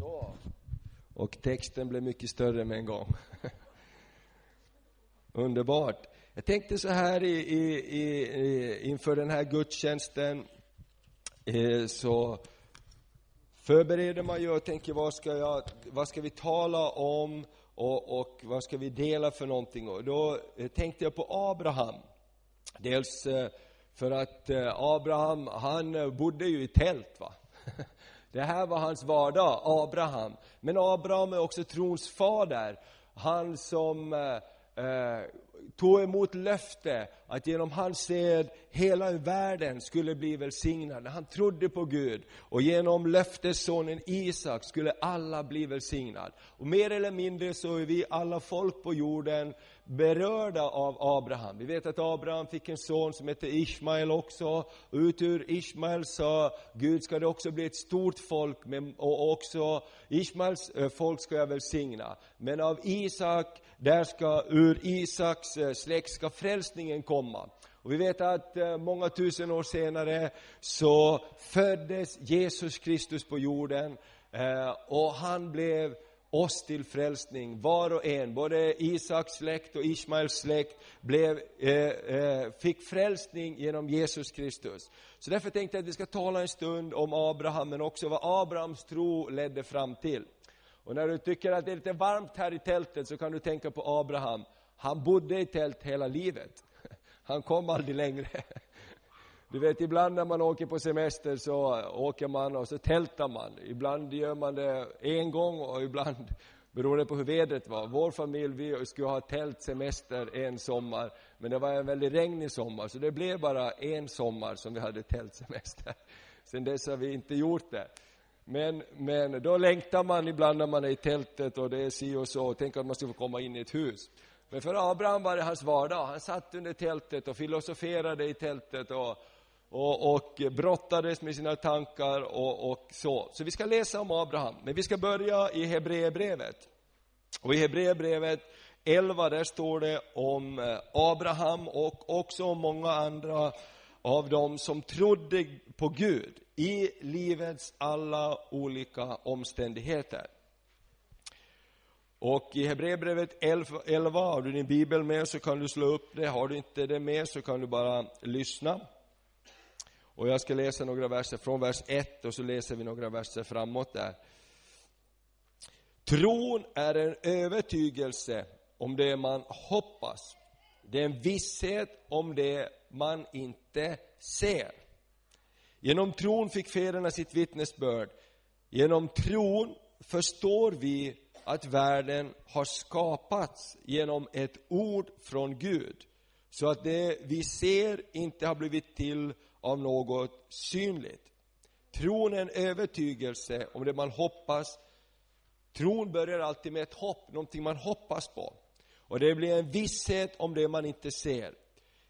Så. Och texten blev mycket större med en gång. Underbart. Jag tänkte så här i, i, i, inför den här gudstjänsten, eh, så förbereder man ju och tänker vad ska, jag, vad ska vi tala om och, och vad ska vi dela för någonting? Och då eh, tänkte jag på Abraham. Dels eh, för att eh, Abraham, han bodde ju i tält. va. Det här var hans vardag, Abraham. Men Abraham är också trons fader. Han som eh, eh, tog emot löfte att genom hans sed hela världen skulle bli välsignad. Han trodde på Gud och genom löftessonen Isak skulle alla bli välsignade. Och mer eller mindre så är vi alla folk på jorden berörda av Abraham. Vi vet att Abraham fick en son som hette Ismael också. Ut ur Ismael sa Gud ska det också bli ett stort folk och också Ismaels eh, folk ska jag välsigna. Men av Isak, där ska, ur Isaks eh, släkt ska frälsningen komma. Och vi vet att eh, många tusen år senare så föddes Jesus Kristus på jorden och han blev oss till frälsning, var och en, både Isaks släkt och Ismaels släkt, blev, eh, eh, fick frälsning genom Jesus Kristus. Så därför tänkte jag att vi ska tala en stund om Abraham, men också vad Abrahams tro ledde fram till. Och när du tycker att det är lite varmt här i tältet så kan du tänka på Abraham. Han bodde i tält hela livet. Han kom aldrig längre. Du vet, ibland när man åker på semester så åker man och så tältar man. Ibland gör man det en gång och ibland beror det på hur vädret var. Vår familj, vi skulle ha tältsemester en sommar, men det var en väldigt regnig sommar, så det blev bara en sommar som vi hade tältsemester. Sen dess har vi inte gjort det. Men, men då längtar man ibland när man är i tältet och det är si och så, tänk att man skulle få komma in i ett hus. Men för Abraham var det hans vardag. Han satt under tältet och filosoferade i tältet och, och, och brottades med sina tankar och, och, så. Så vi ska läsa om Abraham, men vi ska börja i Hebreerbrevet. Och i Hebreerbrevet 11, där står det om eh, Abraham och också om många andra av dem som trodde på Gud i livets alla olika omständigheter. Och i Hebreerbrevet 11, har du din bibel med så kan du slå upp det, har du inte det med så kan du bara lyssna. Och jag ska läsa några verser från vers 1 och så läser vi några verser framåt där. Tron är en övertygelse om det man hoppas. Det är en visshet om det man inte ser. Genom tron fick fäderna sitt vittnesbörd. Genom tron förstår vi att världen har skapats genom ett ord från Gud, så att det vi ser inte har blivit till av något synligt. Tron är en övertygelse om det man hoppas. Tron börjar alltid med ett hopp, någonting man hoppas på. Och det blir en visshet om det man inte ser.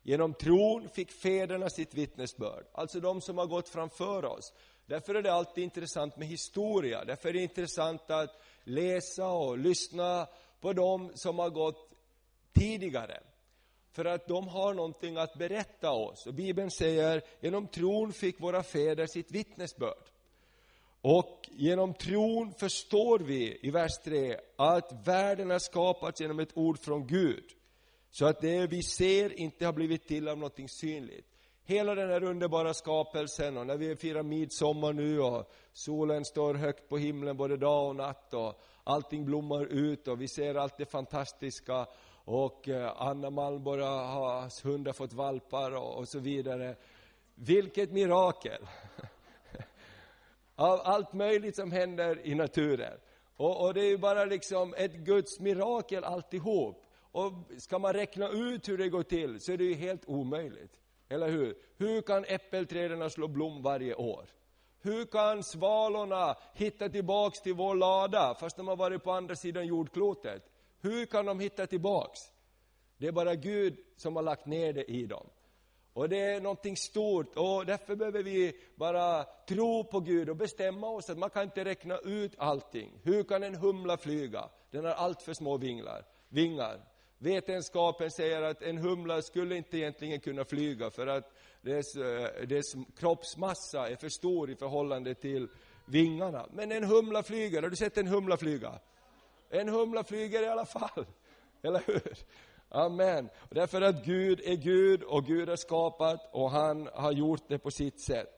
Genom tron fick fäderna sitt vittnesbörd, alltså de som har gått framför oss. Därför är det alltid intressant med historia, därför är det intressant att läsa och lyssna på dem som har gått tidigare för att de har någonting att berätta oss. Och Bibeln säger, genom tron fick våra fäder sitt vittnesbörd. Och genom tron förstår vi, i vers 3, att världen har skapats genom ett ord från Gud. Så att det vi ser inte har blivit till av någonting synligt. Hela den här underbara skapelsen, och när vi firar midsommar nu och solen står högt på himlen både dag och natt och allting blommar ut och vi ser allt det fantastiska och eh, Anna Malmborg har hundar fått valpar och, och så vidare. Vilket mirakel! Av allt möjligt som händer i naturen. Och, och, det är ju bara liksom ett Guds mirakel alltihop. Och ska man räkna ut hur det går till så är det ju helt omöjligt. Eller hur? Hur kan äppelträden slå blom varje år? Hur kan svalorna hitta tillbaks till vår lada fast de har varit på andra sidan jordklotet? Hur kan de hitta tillbaks? Det är bara Gud som har lagt ner det i dem. Och det är någonting stort och därför behöver vi bara tro på Gud och bestämma oss att man kan inte räkna ut allting. Hur kan en humla flyga? Den har allt för små vinglar, vingar. Vetenskapen säger att en humla skulle inte egentligen kunna flyga för att dess, eh, dess kroppsmassa är för stor i förhållande till vingarna. Men en humla flyger, har du sett en humla flyga? En humla flyger i alla fall, eller hur? Amen. Därför att Gud är Gud och Gud har skapat och han har gjort det på sitt sätt.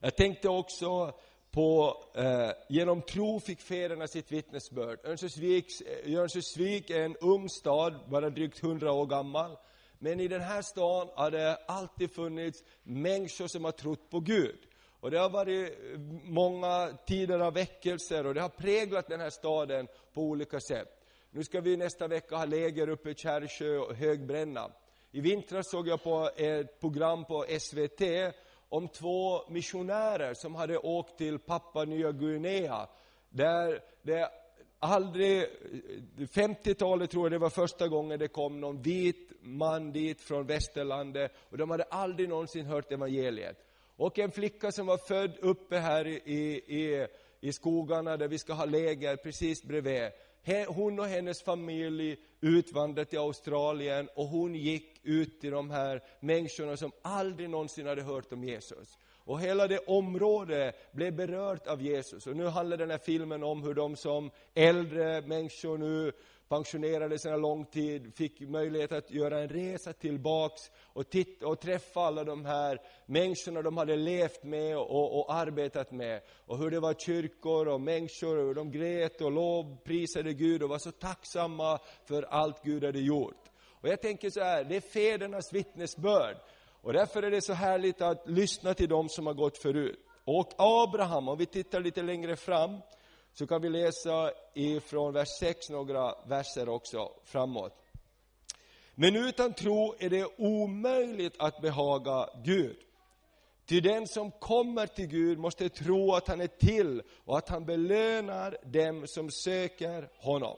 Jag tänkte också på, eh, genom tro fick fäderna sitt vittnesbörd. Eh, Örnsköldsvik är en ung stad, bara drygt hundra år gammal. Men i den här staden har det alltid funnits människor som har trott på Gud. Och det har varit eh, många tider av väckelser och det har präglat den här staden på olika sätt. Nu ska vi nästa vecka ha läger uppe i Kärrsjö och Högbränna. I vintras såg jag på ett program på SVT om två missionärer som hade åkt till Papua Nya Guinea, där det aldrig, eh, 50-talet tror jag det var första gången det kom någon vit man dit från västerlandet, och de hade aldrig någonsin hört evangeliet. Och en flicka som var född uppe här i, i, i skogarna där vi ska ha läger precis bredvid, hon och hennes familj utvandrade till Australien och hon gick ut till de här människorna som aldrig någonsin hade hört om Jesus. Och hela det området blev berört av Jesus. Och nu handlar den här filmen om hur de som äldre människor nu pensionerade sedan lång tid, fick möjlighet att göra en resa tillbaks och, titta, och träffa alla de här människorna de hade levt med och, och, arbetat med. Och hur det var kyrkor och människor, och hur de grät och lovprisade Gud och var så tacksamma för allt Gud hade gjort. Och jag tänker så här, det är fädernas vittnesbörd. Och därför är det så härligt att lyssna till dem som har gått förut. Och Abraham, om vi tittar lite längre fram, så kan vi läsa ifrån vers 6 några verser också framåt. Men utan tro är det omöjligt att behaga Gud. Ty den som kommer till Gud måste tro att han är till och att han belönar dem som söker honom.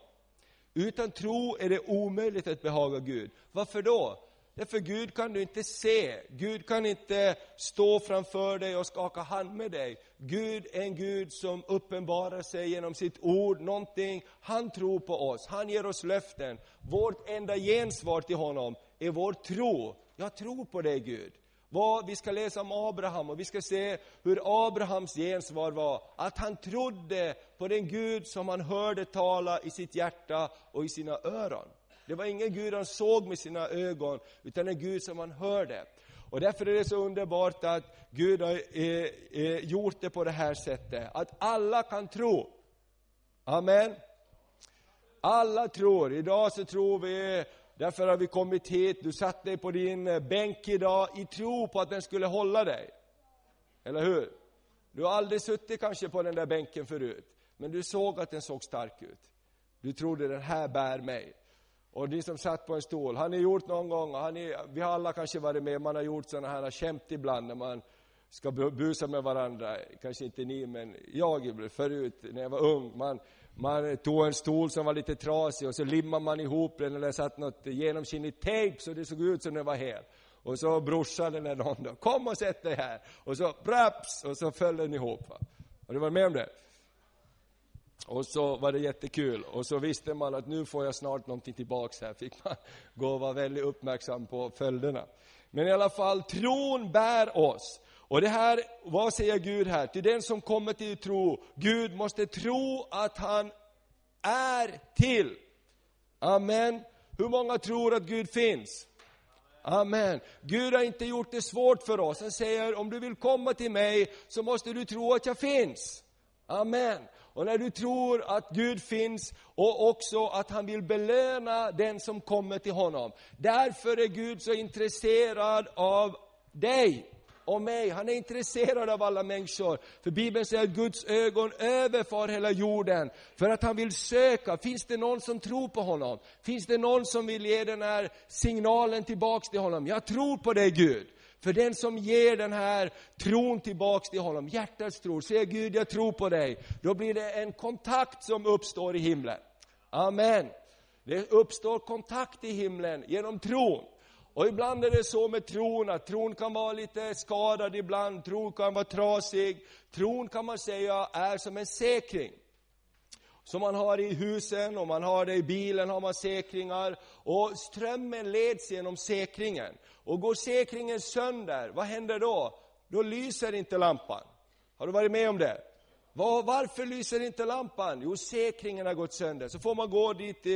Utan tro är det omöjligt att behaga Gud. Varför då? Därför Gud kan du inte se, Gud kan inte stå framför dig och skaka hand med dig. Gud är en Gud som uppenbarar sig genom sitt ord, någonting, han tror på oss, han ger oss löften. Vårt enda gensvar till honom är vår tro. Jag tror på dig Gud. Vad, vi ska läsa om Abraham och vi ska se hur Abrahams gensvar var, att han trodde på den Gud som han hörde tala i sitt hjärta och i sina öron. Det var ingen Gud han såg med sina ögon, utan en Gud som han hörde. Och därför är det så underbart att Gud har eh, eh, gjort det på det här sättet, att alla kan tro. Amen. Alla tror. Idag så tror vi, därför har vi kommit hit, du satt dig på din bänk idag i tro på att den skulle hålla dig. Eller hur? Du har aldrig suttit kanske på den där bänken förut, men du såg att den såg stark ut. Du trodde den här bär mig. Och ni som satt på en stol, har ni gjort någon gång, har ni, vi har alla kanske varit med, man har gjort sådana här skämt ibland när man ska busa med varandra, kanske inte ni, men jag förut när jag var ung, man, man tog en stol som var lite trasig och så limmade man ihop den eller satt något genomskinligt tejp så det såg ut som den var hel. Och så brorsan eller någon då, kom och sätt dig här! Och så praps! Och så föll den ihop. Va? Har du varit med om det? Och så var det jättekul. Och så visste man att nu får jag snart någonting tillbaks här. Fick man gå och vara väldigt uppmärksam på följderna. Men i alla fall, tron bär oss. Och det här, vad säger Gud här? Till den som kommer till tro, Gud måste tro att han är till. Amen. Hur många tror att Gud finns? Amen. Gud har inte gjort det svårt för oss. Han säger, om du vill komma till mig så måste du tro att jag finns. Amen. Och när du tror att Gud finns och också att han vill belöna den som kommer till honom. Därför är Gud så intresserad av dig och mig. Han är intresserad av alla människor. För Bibeln säger att Guds ögon överfar hela jorden. För att han vill söka, finns det någon som tror på honom? Finns det någon som vill ge den här signalen tillbaks till honom? Jag tror på dig Gud. För den som ger den här tron tillbaks till honom, hjärtats tro, säger Gud jag tror på dig, då blir det en kontakt som uppstår i himlen. Amen. Det uppstår kontakt i himlen genom tron. Och ibland är det så med tron, att tron kan vara lite skadad ibland, tron kan vara trasig. Tron kan man säga är som en säkring som man har i husen och man har det i bilen, har man säkringar. Och strömmen leds genom säkringen. Och går säkringen sönder, vad händer då? Då lyser inte lampan. Har du varit med om det? Var, varför lyser inte lampan? Jo, säkringen har gått sönder. Så får man gå dit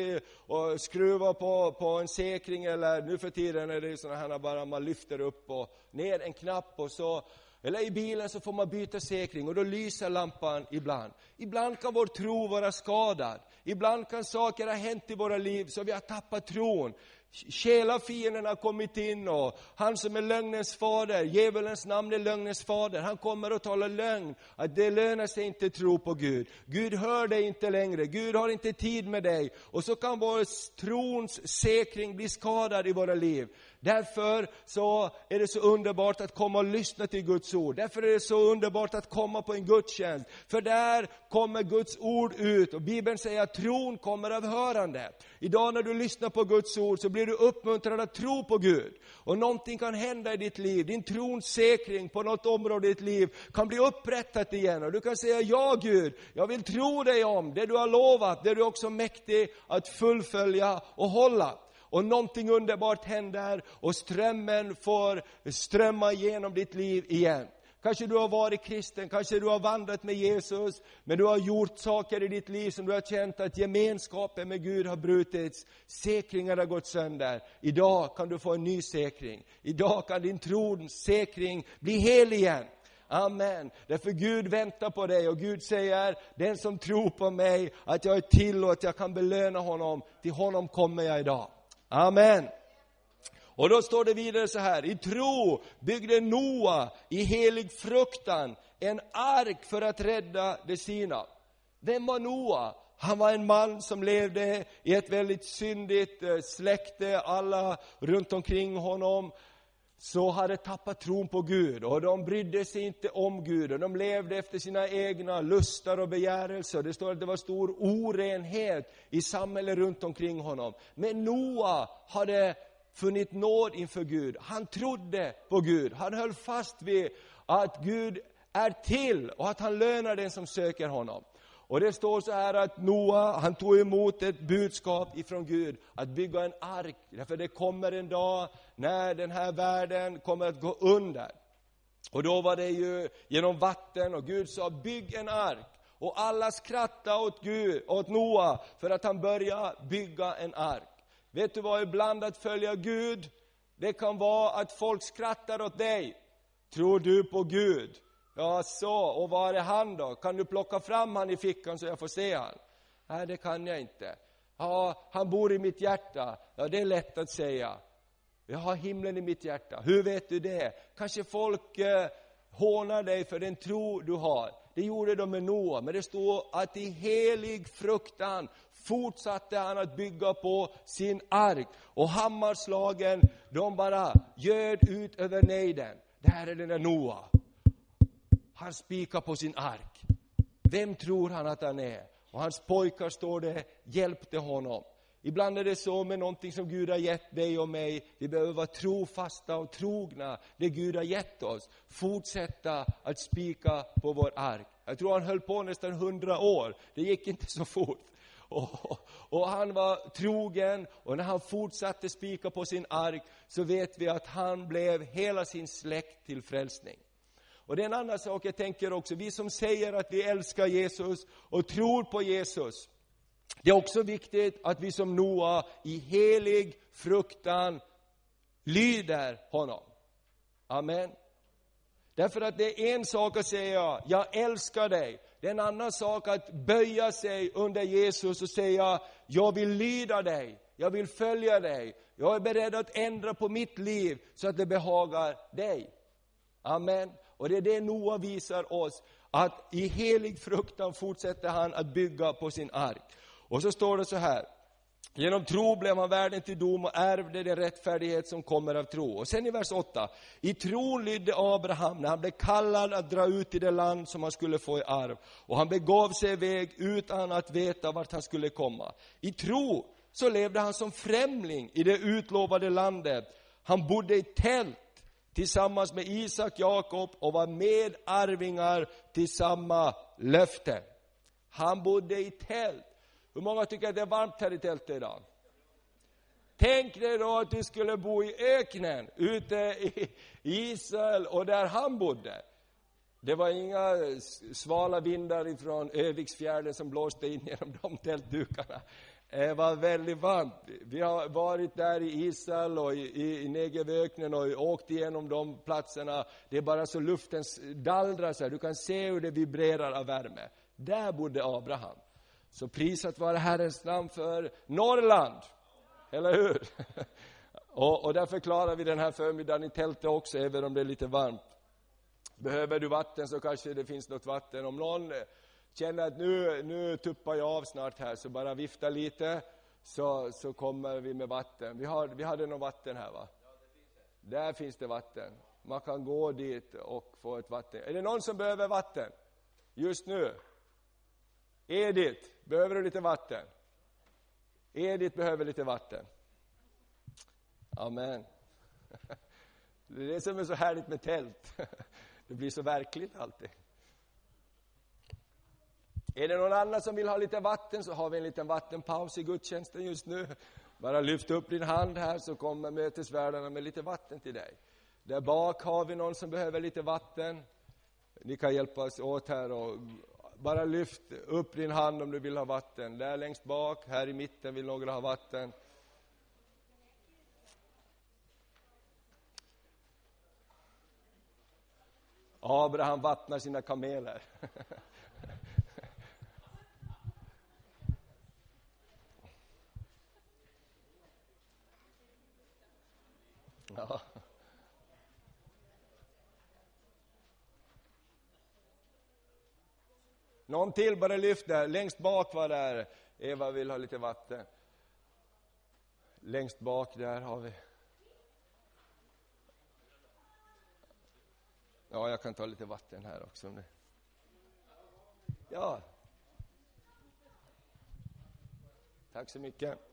och skruva på, på en säkring, eller nu för tiden är det sådana här bara man lyfter upp och ner en knapp och så eller i bilen så får man byta säkring och då lyser lampan ibland. Ibland kan vår tro vara skadad. Ibland kan saker ha hänt i våra liv så vi har tappat tron. Själafienden har kommit in och han som är lögnens fader, djävulens namn är lögnens fader, han kommer och talar lögn, att det lönar sig inte att tro på Gud. Gud hör dig inte längre, Gud har inte tid med dig. Och så kan vår trons säkring bli skadad i våra liv. Därför så är det så underbart att komma och lyssna till Guds ord. Därför är det så underbart att komma på en gudstjänst. För där kommer Guds ord ut och Bibeln säger att tron kommer av hörande. Idag när du lyssnar på Guds ord så blir du uppmuntrad att tro på Gud. Och någonting kan hända i ditt liv, din trons säkring på något område i ditt liv kan bli upprättat igen. Och du kan säga, ja Gud, jag vill tro dig om det du har lovat, det du också är mäktig att fullfölja och hålla och någonting underbart händer och strömmen får strömma igenom ditt liv igen. Kanske du har varit kristen, kanske du har vandrat med Jesus, men du har gjort saker i ditt liv som du har känt att gemenskapen med Gud har brutits, säkringar har gått sönder. Idag kan du få en ny säkring. Idag kan din trons säkring bli hel igen. Amen. Därför Gud väntar på dig och Gud säger, den som tror på mig, att jag är till och att jag kan belöna honom, till honom kommer jag idag. Amen. Och då står det vidare så här, i tro byggde Noa i helig fruktan en ark för att rädda de sina. Vem var Noa? Han var en man som levde i ett väldigt syndigt eh, släkte, alla runt omkring honom så hade tappat tron på Gud och de brydde sig inte om Gud och de levde efter sina egna lustar och begärelser. Det står att det var stor orenhet i samhället runt omkring honom. Men Noa hade funnit nåd inför Gud. Han trodde på Gud. Han höll fast vid att Gud är till och att han lönar den som söker honom. Och det står så här att Noa, han tog emot ett budskap ifrån Gud att bygga en ark. Därför det kommer en dag när den här världen kommer att gå under. Och då var det ju genom vatten och Gud sa bygg en ark. Och alla skrattade åt, Gud, åt Noa för att han började bygga en ark. Vet du vad ibland att följa Gud, det kan vara att folk skrattar åt dig. Tror du på Gud? Ja, så, och var är han då? Kan du plocka fram han i fickan så jag får se han? Nej, det kan jag inte. Ja, han bor i mitt hjärta. Ja, det är lätt att säga. Jag har himlen i mitt hjärta. Hur vet du det? Kanske folk eh, hånar dig för den tro du har. Det gjorde de med Noa, men det står att i helig fruktan fortsatte han att bygga på sin ark. Och hammarslagen, de bara göd ut över nejden. Där är den där Noa. Han spikar på sin ark. Vem tror han att han är? Och hans pojkar, står det, hjälpte honom. Ibland är det så med någonting som Gud har gett dig och mig. Vi behöver vara trofasta och trogna det Gud har gett oss. Fortsätta att spika på vår ark. Jag tror han höll på nästan hundra år. Det gick inte så fort. Och, och, han var trogen och när han fortsatte spika på sin ark så vet vi att han blev hela sin släkt till frälsning. Och det är en annan sak jag tänker också, vi som säger att vi älskar Jesus och tror på Jesus. Det är också viktigt att vi som Noa i helig fruktan lyder honom. Amen. Därför att det är en sak att säga, jag älskar dig. Det är en annan sak att böja sig under Jesus och säga, jag vill lyda dig, jag vill följa dig. Jag är beredd att ändra på mitt liv så att det behagar dig. Amen. Och det är det Noa visar oss, att i helig fruktan fortsätter han att bygga på sin ark. Och så står det så här, Genom tro blev han värden till dom och ärvde den rättfärdighet som kommer av tro. Och sen i vers 8. I tron lydde Abraham när han blev kallad att dra ut i det land som han skulle få i arv. Och han begav sig iväg utan att veta vart han skulle komma. I tro så levde han som främling i det utlovade landet. Han bodde i tält tillsammans med Isak, Jakob och var medarvingar till samma löfte. Han bodde i tält. Hur många tycker att det är varmt här i tältet idag? Tänk dig då att du skulle bo i öknen ute i Israel och där han bodde. Det var inga svala vindar ifrån Öviksfjärden som blåste in genom de tältdukarna. Eh, det var väldigt varmt. Vi har varit där i Israel och i, i Negevöknen och åkt igenom de platserna. Det är bara så luften dallrar så här. Du kan se hur det vibrerar av värme. Där bodde Abraham. Så prisat vare Herrens namn för Norrland. Eller hur? Och, och därför klarar vi den här förmiddagen i tältet också, även om det är lite varmt. Behöver du vatten så kanske det finns något vatten. Om någon känner att nu, nu tuppar jag av snart här, så bara vifta lite, så, så kommer vi med vatten. Vi, har, vi hade något vatten här va? Där finns det vatten. Man kan gå dit och få ett vatten. Är det någon som behöver vatten? Just nu? Edith, behöver du lite vatten? Edith behöver lite vatten. Amen. Det är det som är så härligt med tält. Det blir så verkligt alltid. Är det någon annan som vill ha lite vatten så har vi en liten vattenpaus i gudstjänsten just nu. Bara lyft upp din hand här så kommer mötesvärdarna med lite vatten till dig. Där bak har vi någon som behöver lite vatten. Ni kan hjälpas åt här och bara lyft upp din hand om du vill ha vatten. Där längst bak, här i mitten vill några ha vatten. Abraham vattnar sina kameler. ja. Någon till, bara lyft där. Längst bak var där. Eva vill ha lite vatten. Längst bak där har vi. Ja, jag kan ta lite vatten här också. Ja. Tack så mycket.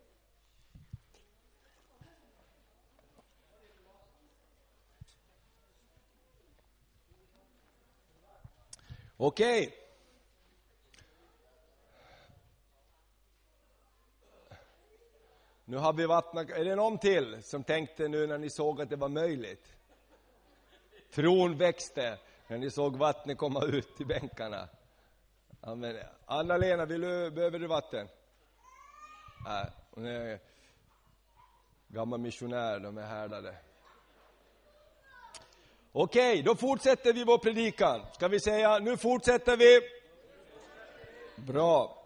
Okej. Okay. Nu har vi vattnat. Är det någon till som tänkte nu när ni såg att det var möjligt? Tron växte när ni såg vattnet komma ut till bänkarna. Anna-Lena, du, behöver du vatten? Nej, hon är gammal missionär, de är härdade. Okej, då fortsätter vi vår predikan. Ska vi säga, nu fortsätter vi? Bra.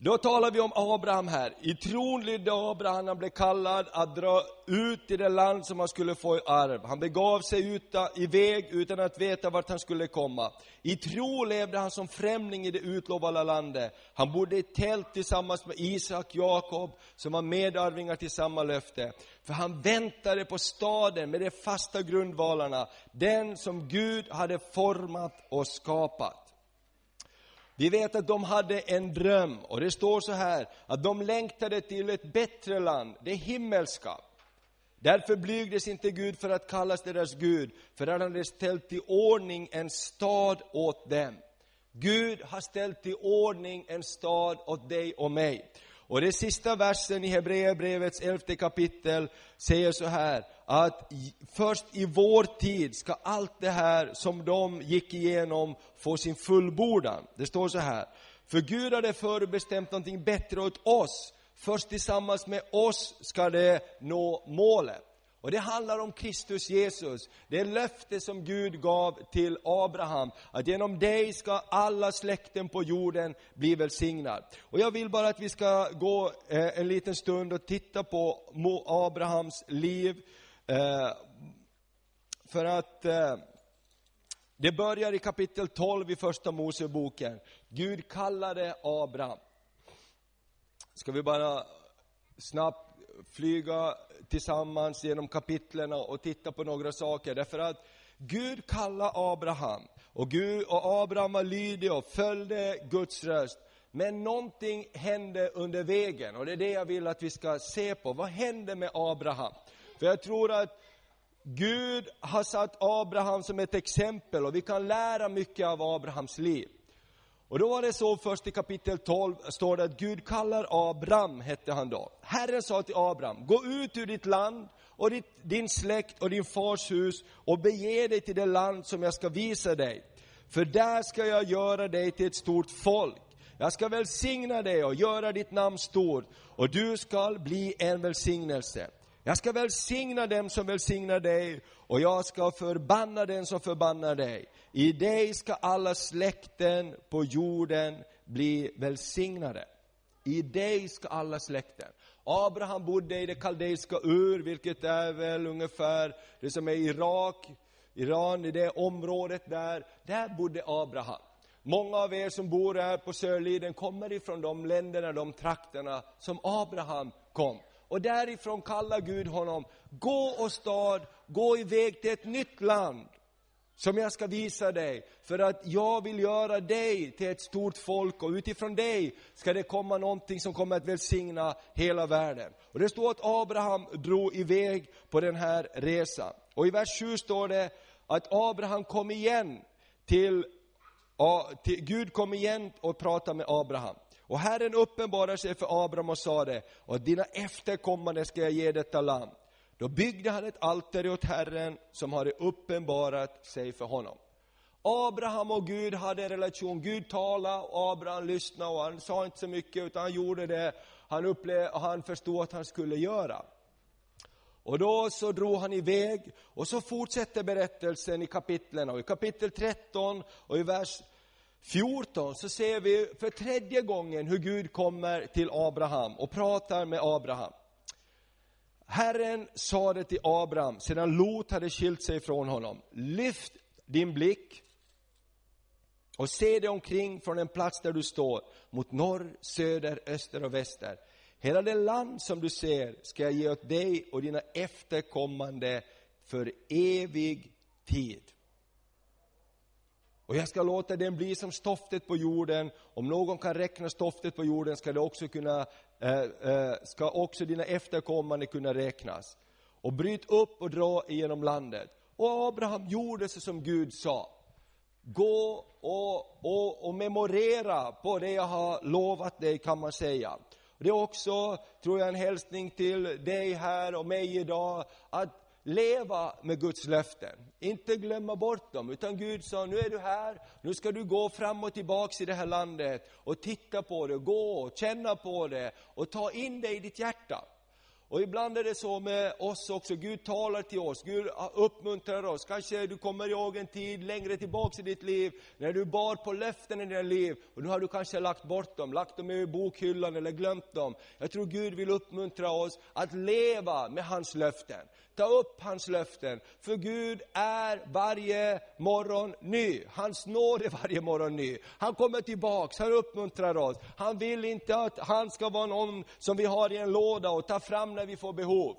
Då talar vi om Abraham här. I tron lydde Abraham, han blev kallad att dra ut i det land som han skulle få i arv. Han begav sig uta, iväg utan att veta vart han skulle komma. I tro levde han som främling i det utlovade landet. Han bodde i tält tillsammans med Isak, Jakob, som var medarvingar till samma löfte. För han väntade på staden med de fasta grundvalarna, den som Gud hade format och skapat. Vi vet att de hade en dröm och det står så här att de längtade till ett bättre land, det himmelska. Därför blygdes inte Gud för att kallas deras Gud, för han hade ställt i ordning en stad åt dem. Gud har ställt i ordning en stad åt dig och mig. Och den sista versen i Hebreerbrevets elfte kapitel säger så här, att först i vår tid ska allt det här som de gick igenom få sin fullbordan. Det står så här, för Gud hade förbestämt någonting bättre åt oss, först tillsammans med oss ska det nå målet. Och det handlar om Kristus Jesus, det löfte som Gud gav till Abraham, att genom dig ska alla släkten på jorden bli välsignad. Och jag vill bara att vi ska gå eh, en liten stund och titta på Abrahams liv, eh, för att eh, det börjar i kapitel 12 i första Moseboken. Gud kallade Abraham. Ska vi bara snabbt flyga tillsammans genom kapitlen och titta på några saker. Därför att Gud kallade Abraham och, Gud, och Abraham var lydig och följde Guds röst. Men någonting hände under vägen och det är det jag vill att vi ska se på. Vad hände med Abraham? För jag tror att Gud har satt Abraham som ett exempel och vi kan lära mycket av Abrahams liv. Och då var det så först i kapitel 12 står det att Gud kallar Abram, hette han då. Herren sa till Abraham, gå ut ur ditt land och ditt, din släkt och din fars hus och bege dig till det land som jag ska visa dig. För där ska jag göra dig till ett stort folk. Jag ska välsigna dig och göra ditt namn stort och du skall bli en välsignelse. Jag ska välsigna dem som välsignar dig och jag ska förbanna den som förbannar dig. I dig ska alla släkten på jorden bli välsignade. I dig ska alla släkten. Abraham bodde i det kaldeiska Ur, vilket är väl ungefär det som är Irak, Iran, i det området där. Där bodde Abraham. Många av er som bor här på Sörliden kommer ifrån de länderna, de trakterna som Abraham kom. Och därifrån kallar Gud honom, gå och stad, gå iväg till ett nytt land som jag ska visa dig, för att jag vill göra dig till ett stort folk och utifrån dig ska det komma någonting som kommer att välsigna hela världen. Och det står att Abraham drog iväg på den här resan. Och i vers 7 står det att Abraham kom igen till, till Gud kom igen och pratade med Abraham. Och Herren uppenbarar sig för Abraham och sade, och dina efterkommande ska jag ge detta land. Då byggde han ett altare åt Herren som hade uppenbarat sig för honom. Abraham och Gud hade en relation. Gud talade och Abraham lyssnade och han sa inte så mycket utan han gjorde det han, upplevde, och han förstod att han skulle göra. Och då så drog han iväg och så fortsätter berättelsen i kapitlen. Och I kapitel 13 och i vers 14 så ser vi för tredje gången hur Gud kommer till Abraham och pratar med Abraham. Herren sade till Abraham, sedan Lot hade skilt sig från honom, lyft din blick och se dig omkring från den plats där du står, mot norr, söder, öster och väster. Hela det land som du ser ska jag ge åt dig och dina efterkommande för evig tid. Och jag ska låta den bli som stoftet på jorden. Om någon kan räkna stoftet på jorden ska, det också, kunna, eh, eh, ska också dina efterkommande kunna räknas. Och bryt upp och dra igenom landet. Och Abraham gjorde så som Gud sa. Gå och, och, och memorera på det jag har lovat dig kan man säga. Det är också, tror jag, en hälsning till dig här och mig idag, att leva med Guds löften. Inte glömma bort dem, utan Gud sa, nu är du här, nu ska du gå fram och tillbaks i det här landet och titta på det, gå och känna på det och ta in det i ditt hjärta. Och ibland är det så med oss också, Gud talar till oss, Gud uppmuntrar oss. Kanske du kommer ihåg en tid längre tillbaks i ditt liv, när du bar på löften i ditt liv, och nu har du kanske lagt bort dem, lagt dem i bokhyllan eller glömt dem. Jag tror Gud vill uppmuntra oss att leva med hans löften. Ta upp hans löften, för Gud är varje morgon ny. Hans nåd är varje morgon ny. Han kommer tillbaks, han uppmuntrar oss. Han vill inte att han ska vara någon som vi har i en låda och tar fram när vi får behov.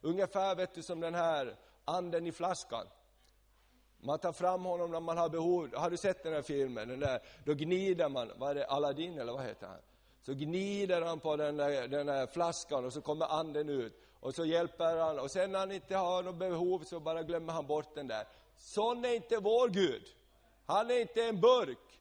Ungefär vet du, som den här anden i flaskan. Man tar fram honom när man har behov. Har du sett den här filmen? Den där, då gnider man, vad är det, Aladdin eller vad heter han? Så gnider han på den där, den där flaskan och så kommer anden ut. Och så hjälper han, och sen när han inte har något behov så bara glömmer han bort den där. Sån är inte vår Gud. Han är inte en burk.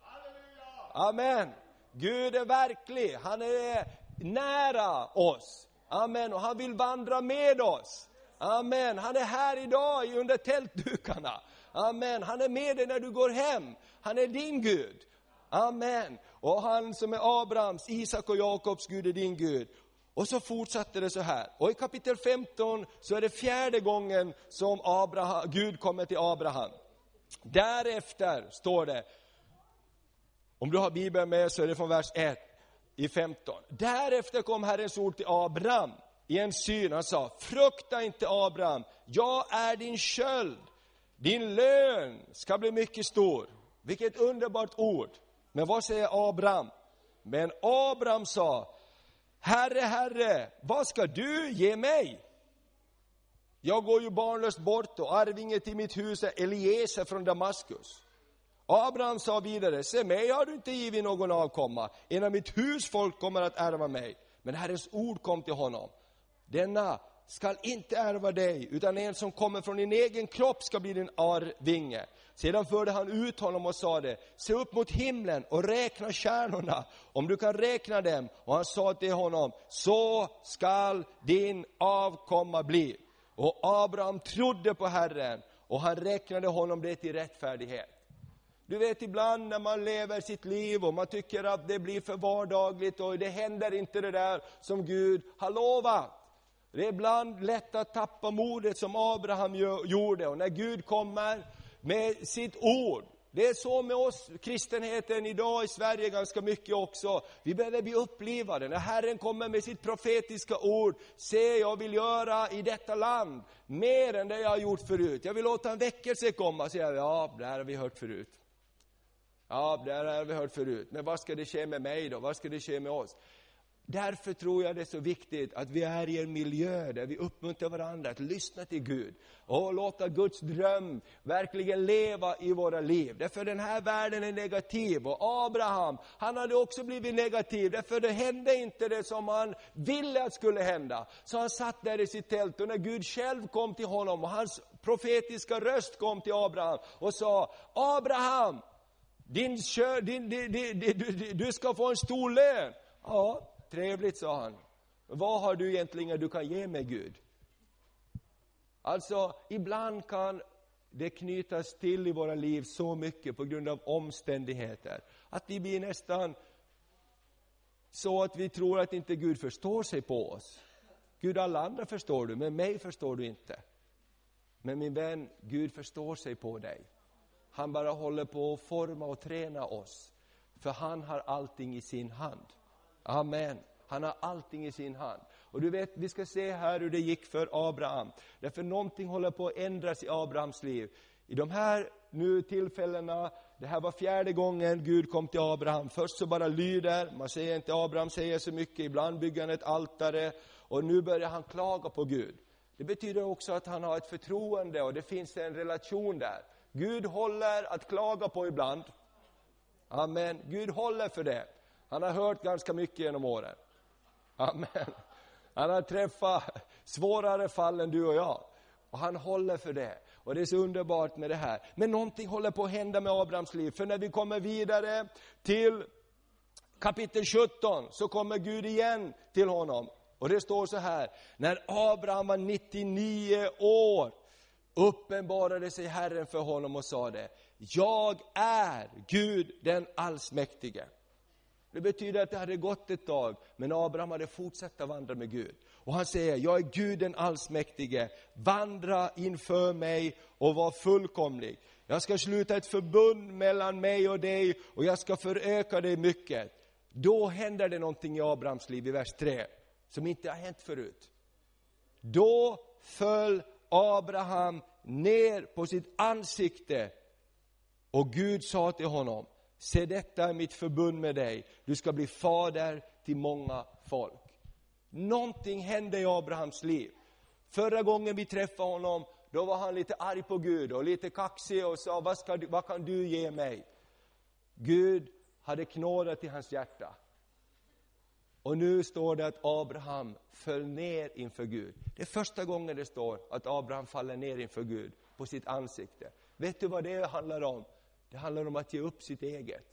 Amen. Gud är verklig, han är nära oss. Amen. Och han vill vandra med oss. Amen. Han är här idag under tältdukarna. Amen. Han är med dig när du går hem. Han är din Gud. Amen. Och han som är Abrahams, Isak och Jakobs Gud är din Gud. Och så fortsatte det så här. Och i kapitel 15 så är det fjärde gången som Abraham, Gud kommer till Abraham. Därefter står det, om du har Bibeln med så är det från vers 1 i 15. Därefter kom Herrens ord till Abraham i en syn. Han sa, frukta inte Abraham, jag är din köld. Din lön ska bli mycket stor. Vilket underbart ord. Men vad säger Abraham? Men Abraham sa, Herre, Herre, vad ska du ge mig? Jag går ju barnlöst bort och arvinge till mitt hus är Eliezer från Damaskus. Abraham sa vidare, se mig har du inte givit någon avkomma, innan mitt mitt husfolk kommer att ärva mig. Men Herrens ord kom till honom. Denna skall inte ärva dig, utan en som kommer från din egen kropp ska bli din arvinge. Sedan förde han ut honom och sade, se upp mot himlen och räkna stjärnorna, om du kan räkna dem. Och han sa till honom, så skall din avkomma bli. Och Abraham trodde på Herren, och han räknade honom det till rättfärdighet. Du vet ibland när man lever sitt liv och man tycker att det blir för vardagligt och det händer inte det där som Gud har lovat. Det är ibland lätt att tappa modet som Abraham gjorde och när Gud kommer med sitt ord. Det är så med oss, kristenheten idag i Sverige ganska mycket också. Vi behöver bli upplivade. När Herren kommer med sitt profetiska ord, se jag vill göra i detta land mer än det jag har gjort förut. Jag vill låta en väckelse komma, säger jag, ja, det här har vi hört förut. Ja, det här har vi hört förut. Men vad ska det ske med mig då? Vad ska det ske med oss? Därför tror jag det är så viktigt att vi är i en miljö där vi uppmuntrar varandra att lyssna till Gud och låta Guds dröm verkligen leva i våra liv. Därför den här världen är negativ och Abraham, han hade också blivit negativ därför det hände inte det som han ville att skulle hända. Så han satt där i sitt tält och när Gud själv kom till honom och hans profetiska röst kom till Abraham och sa Abraham, din, din, din, din, du ska få en stor lön. Ja, Trevligt, sa han. Vad har du egentligen du kan ge mig, Gud? Alltså, ibland kan det knytas till i våra liv så mycket på grund av omständigheter, att vi blir nästan så att vi tror att inte Gud förstår sig på oss. Gud, alla andra förstår du, men mig förstår du inte. Men min vän, Gud förstår sig på dig. Han bara håller på att forma och träna oss, för han har allting i sin hand. Amen. Han har allting i sin hand. Och du vet, vi ska se här hur det gick för Abraham. Därför någonting håller på att ändras i Abrahams liv. I de här nu tillfällena, det här var fjärde gången Gud kom till Abraham. Först så bara lyder, man säger inte Abraham säger så mycket, ibland bygger han ett altare. Och nu börjar han klaga på Gud. Det betyder också att han har ett förtroende och det finns en relation där. Gud håller att klaga på ibland. Amen. Gud håller för det. Han har hört ganska mycket genom åren. Amen. Han har träffat svårare fall än du och jag. Och han håller för det. Och det är så underbart med det här. Men någonting håller på att hända med Abrahams liv. För när vi kommer vidare till kapitel 17 så kommer Gud igen till honom. Och det står så här, när Abraham var 99 år uppenbarade sig Herren för honom och sade, jag är Gud den allsmäktige. Det betyder att det hade gått ett tag, men Abraham hade fortsatt att vandra med Gud. Och han säger, jag är Gud den allsmäktige, vandra inför mig och var fullkomlig. Jag ska sluta ett förbund mellan mig och dig och jag ska föröka dig mycket. Då händer det någonting i Abrahams liv i vers 3, som inte har hänt förut. Då föll Abraham ner på sitt ansikte och Gud sa till honom, Se detta är mitt förbund med dig, du ska bli fader till många folk. Någonting hände i Abrahams liv. Förra gången vi träffade honom, då var han lite arg på Gud och lite kaxig och sa, vad, ska, vad kan du ge mig? Gud hade knådat i hans hjärta. Och nu står det att Abraham föll ner inför Gud. Det är första gången det står att Abraham faller ner inför Gud på sitt ansikte. Vet du vad det handlar om? Det handlar om att ge upp sitt eget.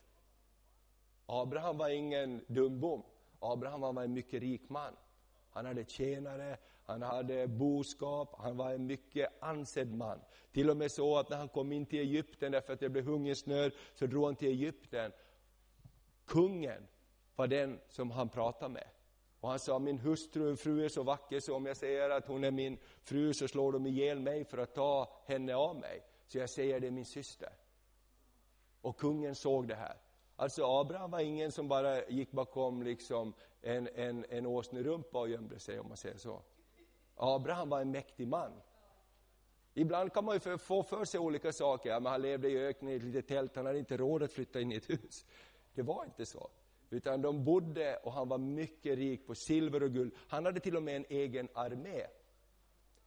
Abraham var ingen dumbom. Abraham var en mycket rik man. Han hade tjänare, han hade boskap, han var en mycket ansedd man. Till och med så att när han kom in till Egypten därför att det blev hungersnöd, så drog han till Egypten. Kungen var den som han pratade med. Och han sa, min hustru, fru är så vacker så om jag säger att hon är min fru så slår de ihjäl mig för att ta henne av mig. Så jag säger det är min syster. Och kungen såg det här. Alltså Abraham var ingen som bara gick bakom liksom en, en, en åsnerumpa och gömde sig, om man säger så. Abraham var en mäktig man. Ibland kan man ju få för sig olika saker. Ja, men han levde i öknen i ett litet tält, han hade inte råd att flytta in i ett hus. Det var inte så. Utan de bodde, och han var mycket rik på silver och guld. Han hade till och med en egen armé.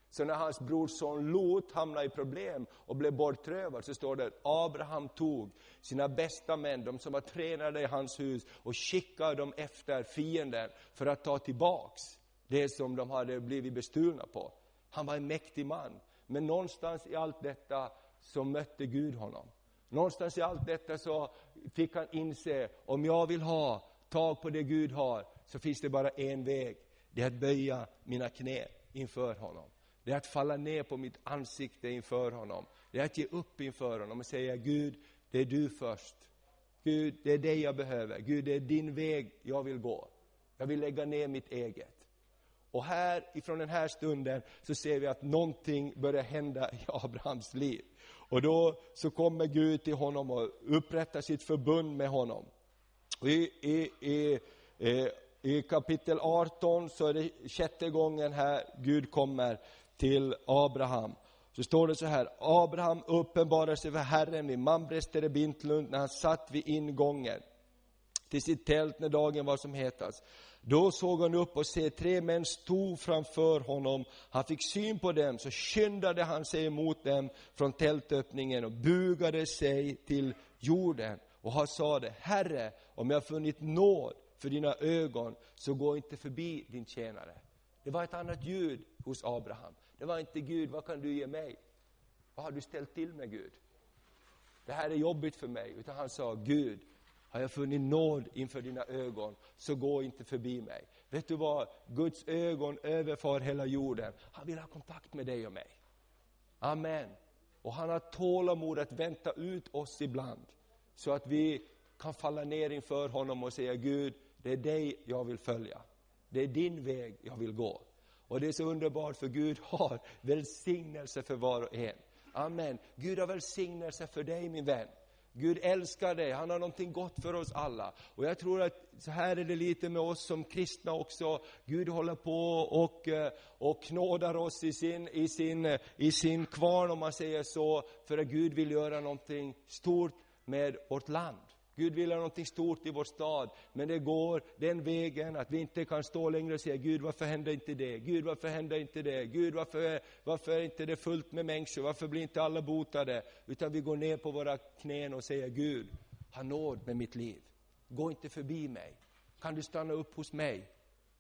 Så när hans brorson Lot hamnade i problem och blev bortrövad så står det att Abraham tog sina bästa män, de som var tränade i hans hus och skickade dem efter fienden för att ta tillbaks det som de hade blivit bestulna på. Han var en mäktig man. Men någonstans i allt detta så mötte Gud honom. Någonstans i allt detta så fick han inse, om jag vill ha tag på det Gud har, så finns det bara en väg. Det är att böja mina knä inför honom. Det är att falla ner på mitt ansikte inför honom. Det är att ge upp inför honom och säga, Gud, det är du först. Gud, det är dig jag behöver. Gud, det är din väg jag vill gå. Jag vill lägga ner mitt eget. Och här, ifrån den här stunden, så ser vi att någonting börjar hända i Abrahams liv. Och då så kommer Gud till honom och upprättar sitt förbund med honom. I, i, i, I kapitel 18 så är det sjätte gången här Gud kommer till Abraham. Så står det så här, Abraham uppenbarade sig för Herren vid Mamres terebintlund när han satt vid ingången till sitt tält när dagen var som hetast. Då såg han upp och se tre män stod framför honom. Han fick syn på dem, så skyndade han sig emot dem från tältöppningen och bugade sig till jorden. Och han sade, Herre, om jag funnit nåd för dina ögon, så gå inte förbi din tjänare. Det var ett annat ljud hos Abraham. Det var inte Gud, vad kan du ge mig? Vad har du ställt till med Gud? Det här är jobbigt för mig. Utan han sa, Gud, har jag funnit nåd inför dina ögon, så gå inte förbi mig. Vet du vad? Guds ögon överför hela jorden. Han vill ha kontakt med dig och mig. Amen. Och han har tålamod att vänta ut oss ibland, så att vi kan falla ner inför honom och säga, Gud, det är dig jag vill följa. Det är din väg jag vill gå. Och det är så underbart, för Gud har välsignelse för var och en. Amen. Gud har välsignelse för dig, min vän. Gud älskar dig, han har någonting gott för oss alla. Och jag tror att så här är det lite med oss som kristna också. Gud håller på och, eh, och knådar oss i sin, i, sin, i sin kvarn, om man säger så, för att Gud vill göra någonting stort med vårt land. Gud vill ha någonting stort i vår stad, men det går den vägen att vi inte kan stå längre och säga Gud varför händer inte det? Gud varför händer inte det? Gud varför, varför är inte det fullt med människor? Varför blir inte alla botade? Utan vi går ner på våra knän och säger Gud, ha nåd med mitt liv. Gå inte förbi mig. Kan du stanna upp hos mig?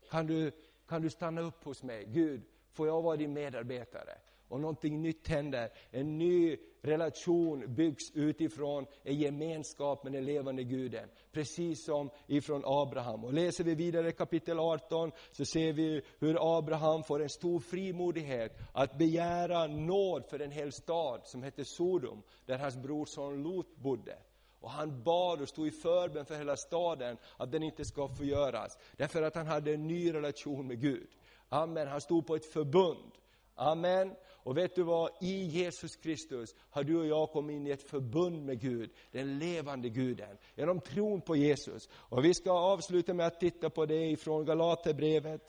Kan du, kan du stanna upp hos mig? Gud, får jag vara din medarbetare? Och någonting nytt händer. En ny relation byggs utifrån en gemenskap med den levande guden. Precis som ifrån Abraham. Och läser vi vidare kapitel 18 så ser vi hur Abraham får en stor frimodighet att begära nåd för en hel stad som heter Sodom, där hans brorson Lot bodde. Och han bad och stod i förbön för hela staden att den inte ska förgöras. Därför att han hade en ny relation med Gud. Amen, han stod på ett förbund. Amen. Och vet du vad? I Jesus Kristus har du och jag kommit in i ett förbund med Gud, den levande Guden, genom tron på Jesus. Och vi ska avsluta med att titta på det ifrån Galaterbrevet,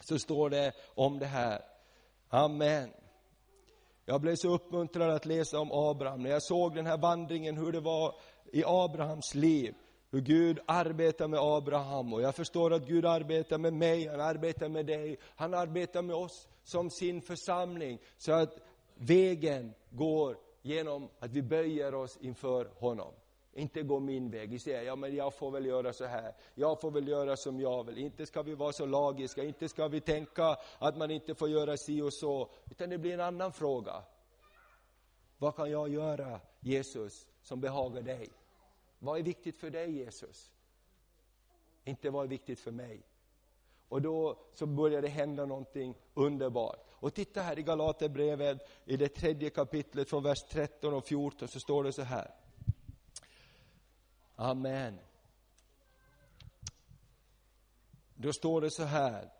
så står det om det här. Amen. Jag blev så uppmuntrad att läsa om Abraham, när jag såg den här vandringen, hur det var i Abrahams liv hur Gud arbetar med Abraham och jag förstår att Gud arbetar med mig, han arbetar med dig, han arbetar med oss som sin församling så att vägen går genom att vi böjer oss inför honom. Inte gå min väg, vi säger ja men jag får väl göra så här, jag får väl göra som jag vill. Inte ska vi vara så lagiska, inte ska vi tänka att man inte får göra si och så, utan det blir en annan fråga. Vad kan jag göra, Jesus, som behagar dig? Vad är viktigt för dig Jesus? Inte vad är viktigt för mig? Och då så börjar det hända någonting underbart. Och titta här i Galaterbrevet, i det tredje kapitlet från vers 13 och 14 så står det så här. Amen. Då står det så här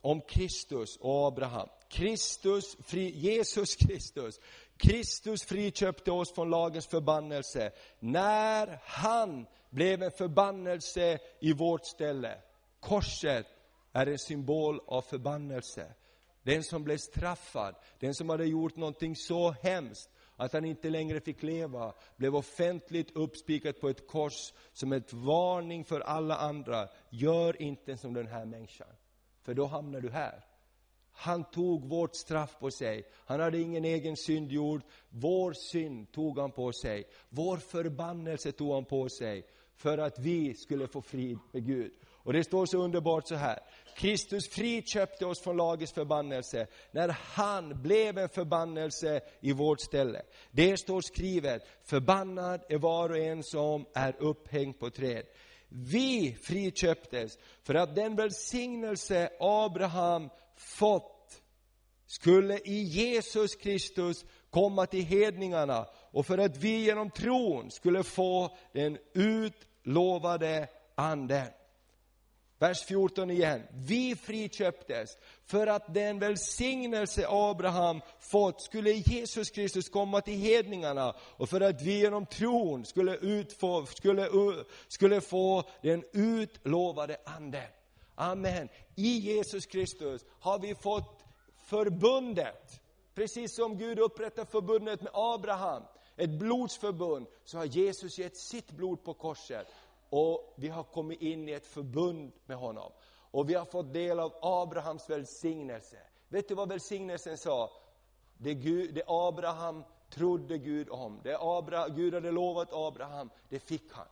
om Kristus och Abraham. Kristus, fri, Jesus Kristus Kristus friköpte oss från lagens förbannelse när han blev en förbannelse i vårt ställe. Korset är en symbol av förbannelse. Den som blev straffad, den som hade gjort någonting så hemskt att han inte längre fick leva, blev offentligt uppspikad på ett kors som ett varning för alla andra. Gör inte som den här människan, för då hamnar du här. Han tog vårt straff på sig. Han hade ingen egen synd gjord. Vår synd tog han på sig. Vår förbannelse tog han på sig för att vi skulle få frid med Gud. Och det står så underbart så här. Kristus friköpte oss från lagens förbannelse när han blev en förbannelse i vårt ställe. Det står skrivet, förbannad är var och en som är upphängd på träd. Vi friköptes för att den välsignelse Abraham fått skulle i Jesus Kristus komma till hedningarna och för att vi genom tron skulle få den utlovade anden. Vers 14 igen. Vi friköptes för att den välsignelse Abraham fått skulle Jesus Kristus komma till hedningarna och för att vi genom tron skulle, utfå, skulle, skulle få den utlovade anden. Amen. I Jesus Kristus har vi fått förbundet, precis som Gud upprättade förbundet med Abraham, ett blodsförbund, så har Jesus gett sitt blod på korset och vi har kommit in i ett förbund med honom. Och vi har fått del av Abrahams välsignelse. Vet du vad välsignelsen sa? Det, Gud, det Abraham trodde Gud om, det Abra, Gud hade lovat Abraham, det fick han.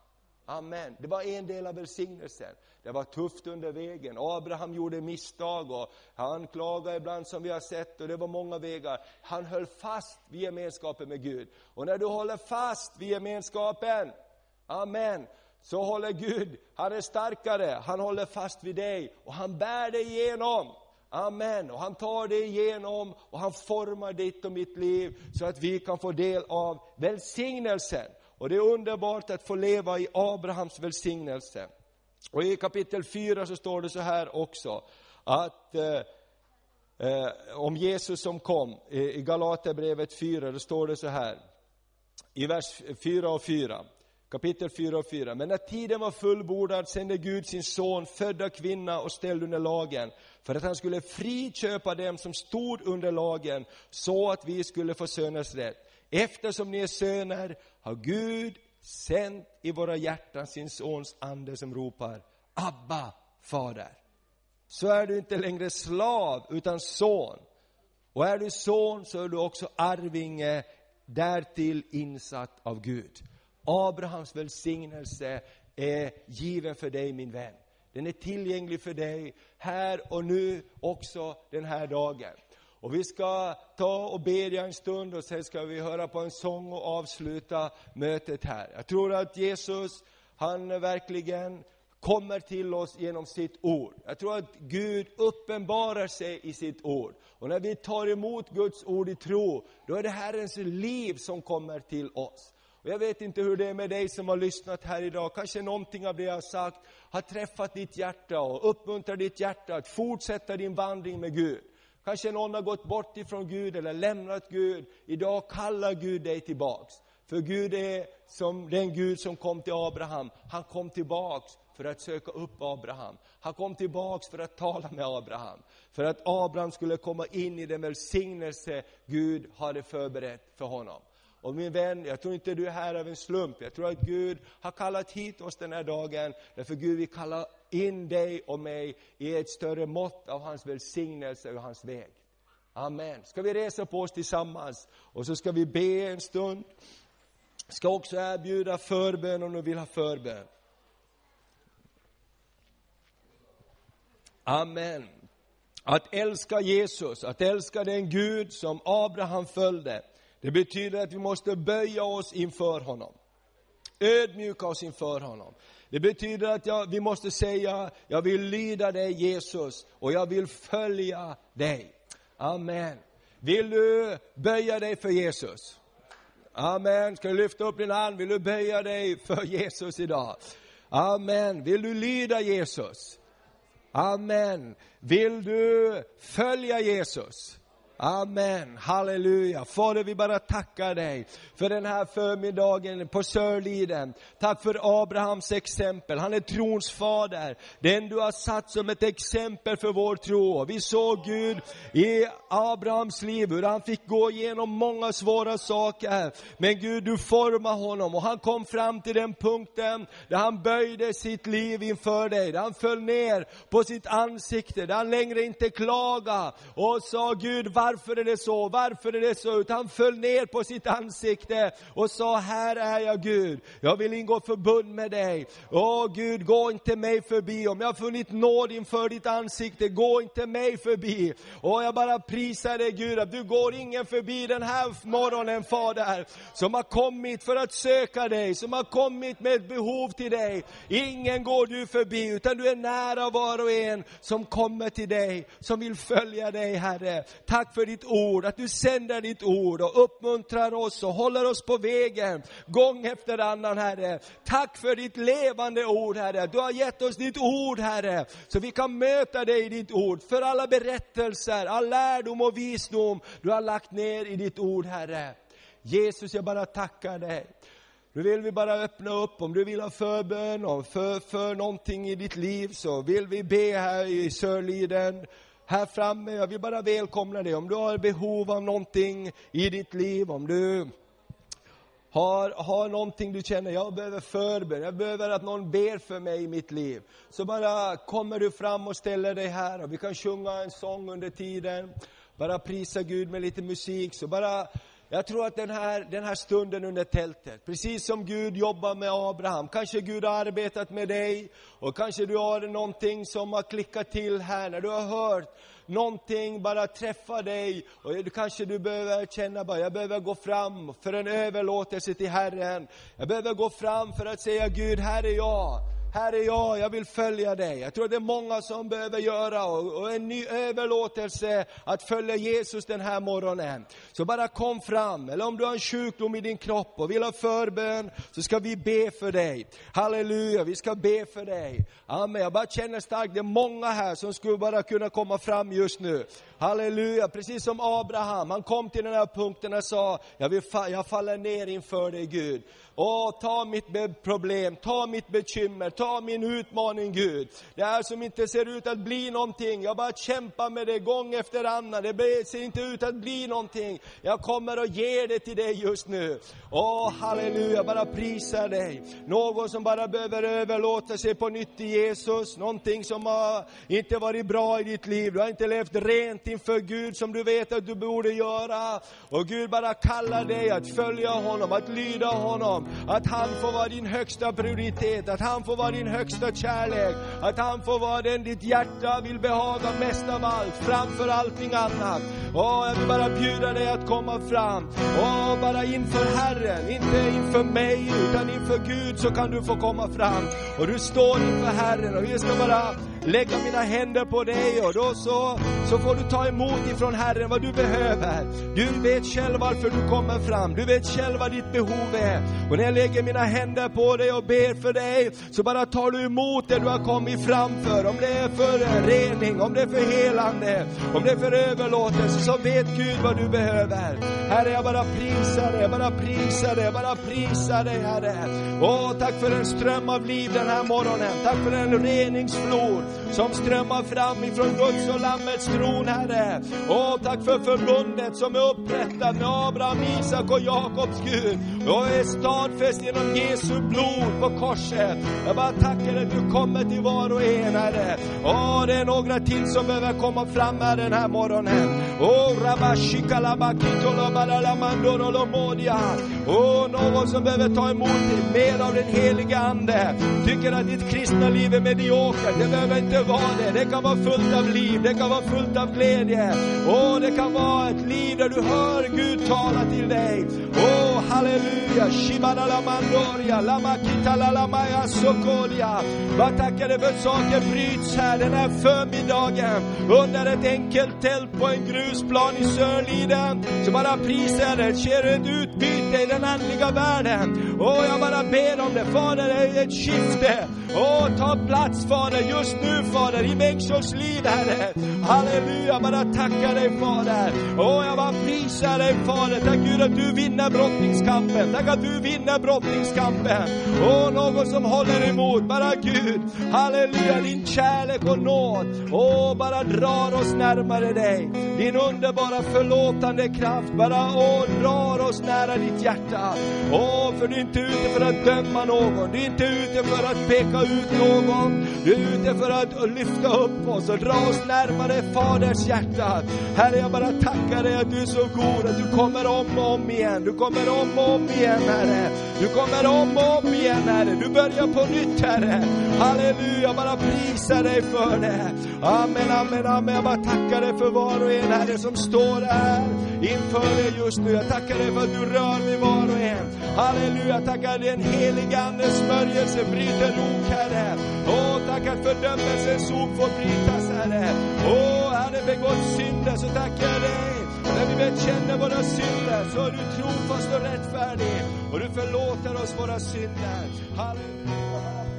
Amen. Det var en del av välsignelsen. Det var tufft under vägen. Abraham gjorde misstag och han klagade ibland som vi har sett och det var många vägar. Han höll fast vid gemenskapen med Gud. Och när du håller fast vid gemenskapen, amen, så håller Gud, han är starkare, han håller fast vid dig och han bär dig igenom. Amen. Och han tar dig igenom och han formar ditt och mitt liv så att vi kan få del av välsignelsen. Och det är underbart att få leva i Abrahams välsignelse. Och i kapitel 4 så står det så här också, att eh, eh, om Jesus som kom, i Galaterbrevet 4, då står det så här, i vers 4 och 4 kapitel 4 och 4. Men när tiden var fullbordad sände Gud sin son, födda kvinna och ställd under lagen, för att han skulle friköpa dem som stod under lagen, så att vi skulle få söners rätt. Eftersom ni är söner har Gud sänt i våra hjärtan sin sons ande som ropar Abba, Fader. Så är du inte längre slav, utan son. Och är du son så är du också arvinge, därtill insatt av Gud. Abrahams välsignelse är given för dig min vän. Den är tillgänglig för dig här och nu, också den här dagen. Och vi ska ta och bedja en stund och sen ska vi höra på en sång och avsluta mötet här. Jag tror att Jesus, han verkligen kommer till oss genom sitt ord. Jag tror att Gud uppenbarar sig i sitt ord. Och när vi tar emot Guds ord i tro, då är det Herrens liv som kommer till oss. Och jag vet inte hur det är med dig som har lyssnat här idag. Kanske någonting av det jag har sagt har träffat ditt hjärta och uppmuntrar ditt hjärta att fortsätta din vandring med Gud. Kanske någon har gått bort ifrån Gud eller lämnat Gud. Idag kallar Gud dig tillbaks. För Gud är som den Gud som kom till Abraham. Han kom tillbaks för att söka upp Abraham. Han kom tillbaks för att tala med Abraham. För att Abraham skulle komma in i den välsignelse Gud hade förberett för honom. Och min vän, jag tror inte du är här av en slump. Jag tror att Gud har kallat hit oss den här dagen, därför Gud vill kalla in dig och mig i ett större mått av hans välsignelse och hans väg. Amen. Ska vi resa på oss tillsammans och så ska vi be en stund. Ska också erbjuda förbön om du vill ha förbön. Amen. Att älska Jesus, att älska den Gud som Abraham följde, det betyder att vi måste böja oss inför honom. Ödmjuka oss inför honom. Det betyder att jag, vi måste säga, jag vill lyda dig Jesus och jag vill följa dig. Amen. Vill du böja dig för Jesus? Amen. Ska du lyfta upp din hand? Vill du böja dig för Jesus idag? Amen. Vill du lyda Jesus? Amen. Vill du följa Jesus? Amen, halleluja. Fader, vi bara tackar dig för den här förmiddagen på Sörliden. Tack för Abrahams exempel. Han är trons fader. Den du har satt som ett exempel för vår tro. Vi såg Gud i Abrahams liv, hur han fick gå igenom många svåra saker. Men Gud, du formar honom och han kom fram till den punkten där han böjde sitt liv inför dig. Där han föll ner på sitt ansikte, där han längre inte klagade och sa Gud, varför är det så, varför är det så, utan han föll ner på sitt ansikte och sa, här är jag Gud, jag vill ingå förbund med dig. Åh Gud, gå inte mig förbi, om jag har funnit nåd inför ditt ansikte, gå inte mig förbi. Och jag bara prisar dig Gud, att du går ingen förbi den här morgonen Fader, som har kommit för att söka dig, som har kommit med ett behov till dig. Ingen går du förbi, utan du är nära var och en som kommer till dig, som vill följa dig Herre. Tack för ditt ord, att du sänder ditt ord och uppmuntrar oss och håller oss på vägen, gång efter annan Herre. Tack för ditt levande ord Herre. Du har gett oss ditt ord Herre, så vi kan möta dig i ditt ord. För alla berättelser, all lärdom och visdom du har lagt ner i ditt ord Herre. Jesus, jag bara tackar dig. Nu vill vi bara öppna upp, om du vill ha förbön och för, för någonting i ditt liv så vill vi be här i Sörliden, här framme. Jag vill bara välkomna dig. Om du har behov av någonting i ditt liv, om du har, har någonting du känner, jag behöver förbön, jag behöver att någon ber för mig i mitt liv. Så bara kommer du fram och ställer dig här och vi kan sjunga en sång under tiden. Bara prisa Gud med lite musik. Så bara jag tror att den här, den här stunden under tältet, precis som Gud jobbar med Abraham, kanske Gud har arbetat med dig och kanske du har någonting som har klickat till här när du har hört någonting bara träffa dig och kanske du behöver känna bara, jag behöver gå fram för en överlåtelse till Herren. Jag behöver gå fram för att säga Gud, här är jag. Här är jag, jag vill följa dig. Jag tror det är många som behöver göra och, och en ny överlåtelse att följa Jesus den här morgonen. Så bara kom fram, eller om du har en sjukdom i din kropp och vill ha förbön, så ska vi be för dig. Halleluja, vi ska be för dig. Amen, jag bara känner starkt, det är många här som skulle bara kunna komma fram just nu. Halleluja, precis som Abraham, han kom till den här punkten och sa, jag, vill, jag faller ner inför dig Gud. Åh, ta mitt problem, ta mitt bekymmer, ta min utmaning Gud. Det här som inte ser ut att bli någonting, jag bara kämpar med det gång efter annan. Det ser inte ut att bli någonting. Jag kommer och ger det till dig just nu. Åh, halleluja, bara prisa dig. Någon som bara behöver överlåta sig på nytt till Jesus, någonting som har inte varit bra i ditt liv. Du har inte levt rent inför Gud som du vet att du borde göra. Och Gud bara kallar dig att följa honom, att lyda honom. Att han får vara din högsta prioritet, att han får vara din högsta kärlek. Att han får vara den ditt hjärta vill behaga mest av allt, framför allting annat. Åh, jag vill bara bjuda dig att komma fram. Åh, bara inför Herren, inte inför mig, utan inför Gud så kan du få komma fram. Och du står inför Herren och vi ska bara lägga mina händer på dig och då så, så får du ta emot ifrån Herren vad du behöver. Du vet själv varför du kommer fram, du vet själv vad ditt behov är. Och när jag lägger mina händer på dig och ber för dig, så bara tar du emot det du har kommit fram för. Om det är för rening, om det är för helande, om det är för överlåtelse, så vet Gud vad du behöver. Herre, jag bara prisar dig, jag bara prisar dig, jag bara prisar dig Herre. Åh, tack för en ström av liv den här morgonen. Tack för en reningsflod som strömmar fram ifrån Guds och Lammets tron, Herre. Åh, tack för förbundet som är upprättat med Abraham, Isak och Jakobs Gud och är stadfäst genom Jesu blod på korset. Jag bara tackar att du kommer till var och en, Herre. Åh, det är några till som behöver komma fram här den här morgonen. Åh. Åh, någon som behöver ta emot mer av den heliga Ande. Tycker att ditt kristna liv är mediokert. Det behöver inte vara det. Det kan vara fullt av liv, det kan vara fullt av glädje. Åh, det kan vara ett liv där du hör Gud tala till dig. Åh, halleluja. la Lamaya sokolia. Vad tackar dig för att saker bryts här den här förmiddagen under ett enkelt tält på en grusplan i Sörliden. Så bara prisar det, sker ett utbyte i den andliga världen. Åh, jag bara ber om det. Fader, det är ett skifte. Åh, ta plats Fader, just nu Fader, i Bengtssons liv Herre. Halleluja, bara tacka dig Fader. Åh, jag bara prisar dig Fader. Tack Gud att du vinner brottning brottningskampen. Tack att du vinner brottningskampen. Åh, någon som håller emot. Bara Gud, halleluja, din kärlek och nåd. Åh, bara drar oss närmare dig. Din underbara förlåtande kraft bara åh, drar oss nära ditt hjärta. Åh, för du är inte ute för att döma någon. Du är inte ute för att peka ut någon. Du är ute för att lyfta upp oss och dra oss närmare Faders hjärta. Herre, jag bara tackar dig att du är så god, att du kommer om och om igen. Du kommer om och om igen, Herre. Du kommer om och om igen, Herre. Du börjar på nytt, Herre. Halleluja, bara prisa dig för det. Amen, amen, amen. Jag bara tackar dig för var och en, Herre, som står här inför dig just nu. Jag tackar dig för att du rör vid var och en. Halleluja, jag tackar dig en helig Andes smörjelse bryter lok, Herre. Åh, tack att fördömelsens ok får brytas, Herre. Åh, Herre, begått synder så tackar jag dig. När vi bekänner våra synder så är du trofast och rättfärdig och du förlåter oss våra synder. Halleluja.